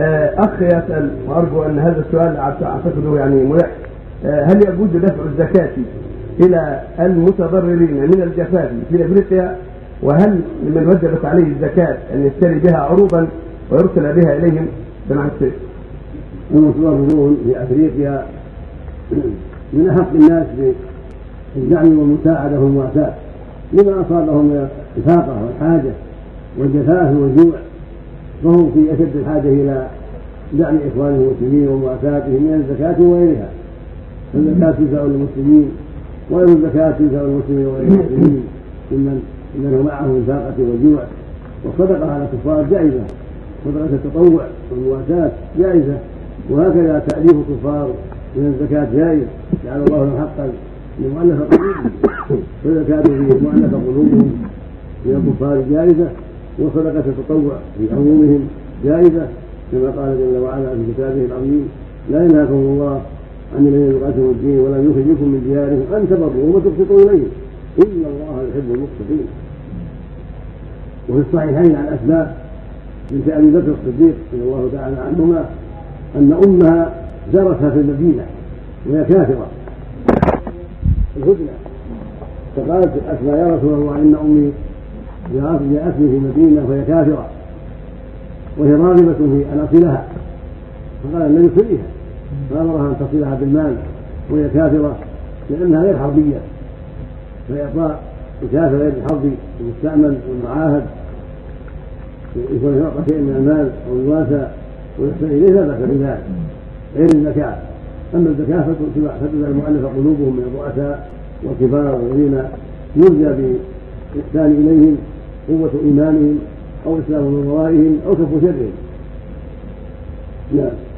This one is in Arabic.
آه، أخ يسال وارجو أن هذا السؤال اعتقده يعني ملح. آه، هل يجوز دفع الزكاة إلى المتضررين من الجفاف في أفريقيا؟ وهل لمن وجبت عليه الزكاة أن يشتري بها عروبا ويرسل بها إليهم؟ بمعنى السيف؟ المتضررون في أفريقيا من أحق الناس بالدعم والمساعدة والمواساه لما أصابهم من الفاقه والحاجة والجفاف والجوع. فهم في أشد الحاجة إلى دعم اخوانهم المسلمين ومواساتهم من الزكاة وغيرها. فالزكاه تدفع للمسلمين وغير الزكاة تدفع للمسلمين وغير المسلمين ممن هو معهم الفاقة والجوع. والصدقة على الكفار جائزة. صدقة التطوع والمواساة جائزة. وهكذا تأليف الكفار من الزكاة جائز. جعل الله له حقا لمؤلف قلوبهم. فالزكاة في مؤلف قلوبهم من الكفار جائزة. وصدقة التطوع في عمومهم جائزة كما قال جل وعلا في كتابه العظيم لا ينهاكم الله عن الذين يقاتلون الدين ولم يخرجكم من ديارهم أن تبروا وتقسطوا إليهم. إن الله يحب المقسطين وفي الصحيحين عن أسماء بنت أبي بكر الصديق رضي الله تعالى عنهما أن أمها زارتها في المدينة وهي كافرة. الهدنة. فقالت أسماء يا رسول الله إن أمي جاءتني في المدينة وهي كافرة. وهي راغبه في ان اصلها فقال النبي صليها فأمرها أن تصلها بالمال وهي كافرة لأنها غير حربية. فاعطاء الكافر غير الحربي المستعمل والمعاهد. يكون يعطى شيء من المال أو الواسع. ويحسن إليه لا بأس بذلك. غير الزكاه أما الزكاة فتدعى المؤلف قلوبهم من الرؤساء والكبار الذين يرجى بإحسان إليهم. قوة إيمانهم أو إسلام من ورائهم أو كف شرهم. نعم.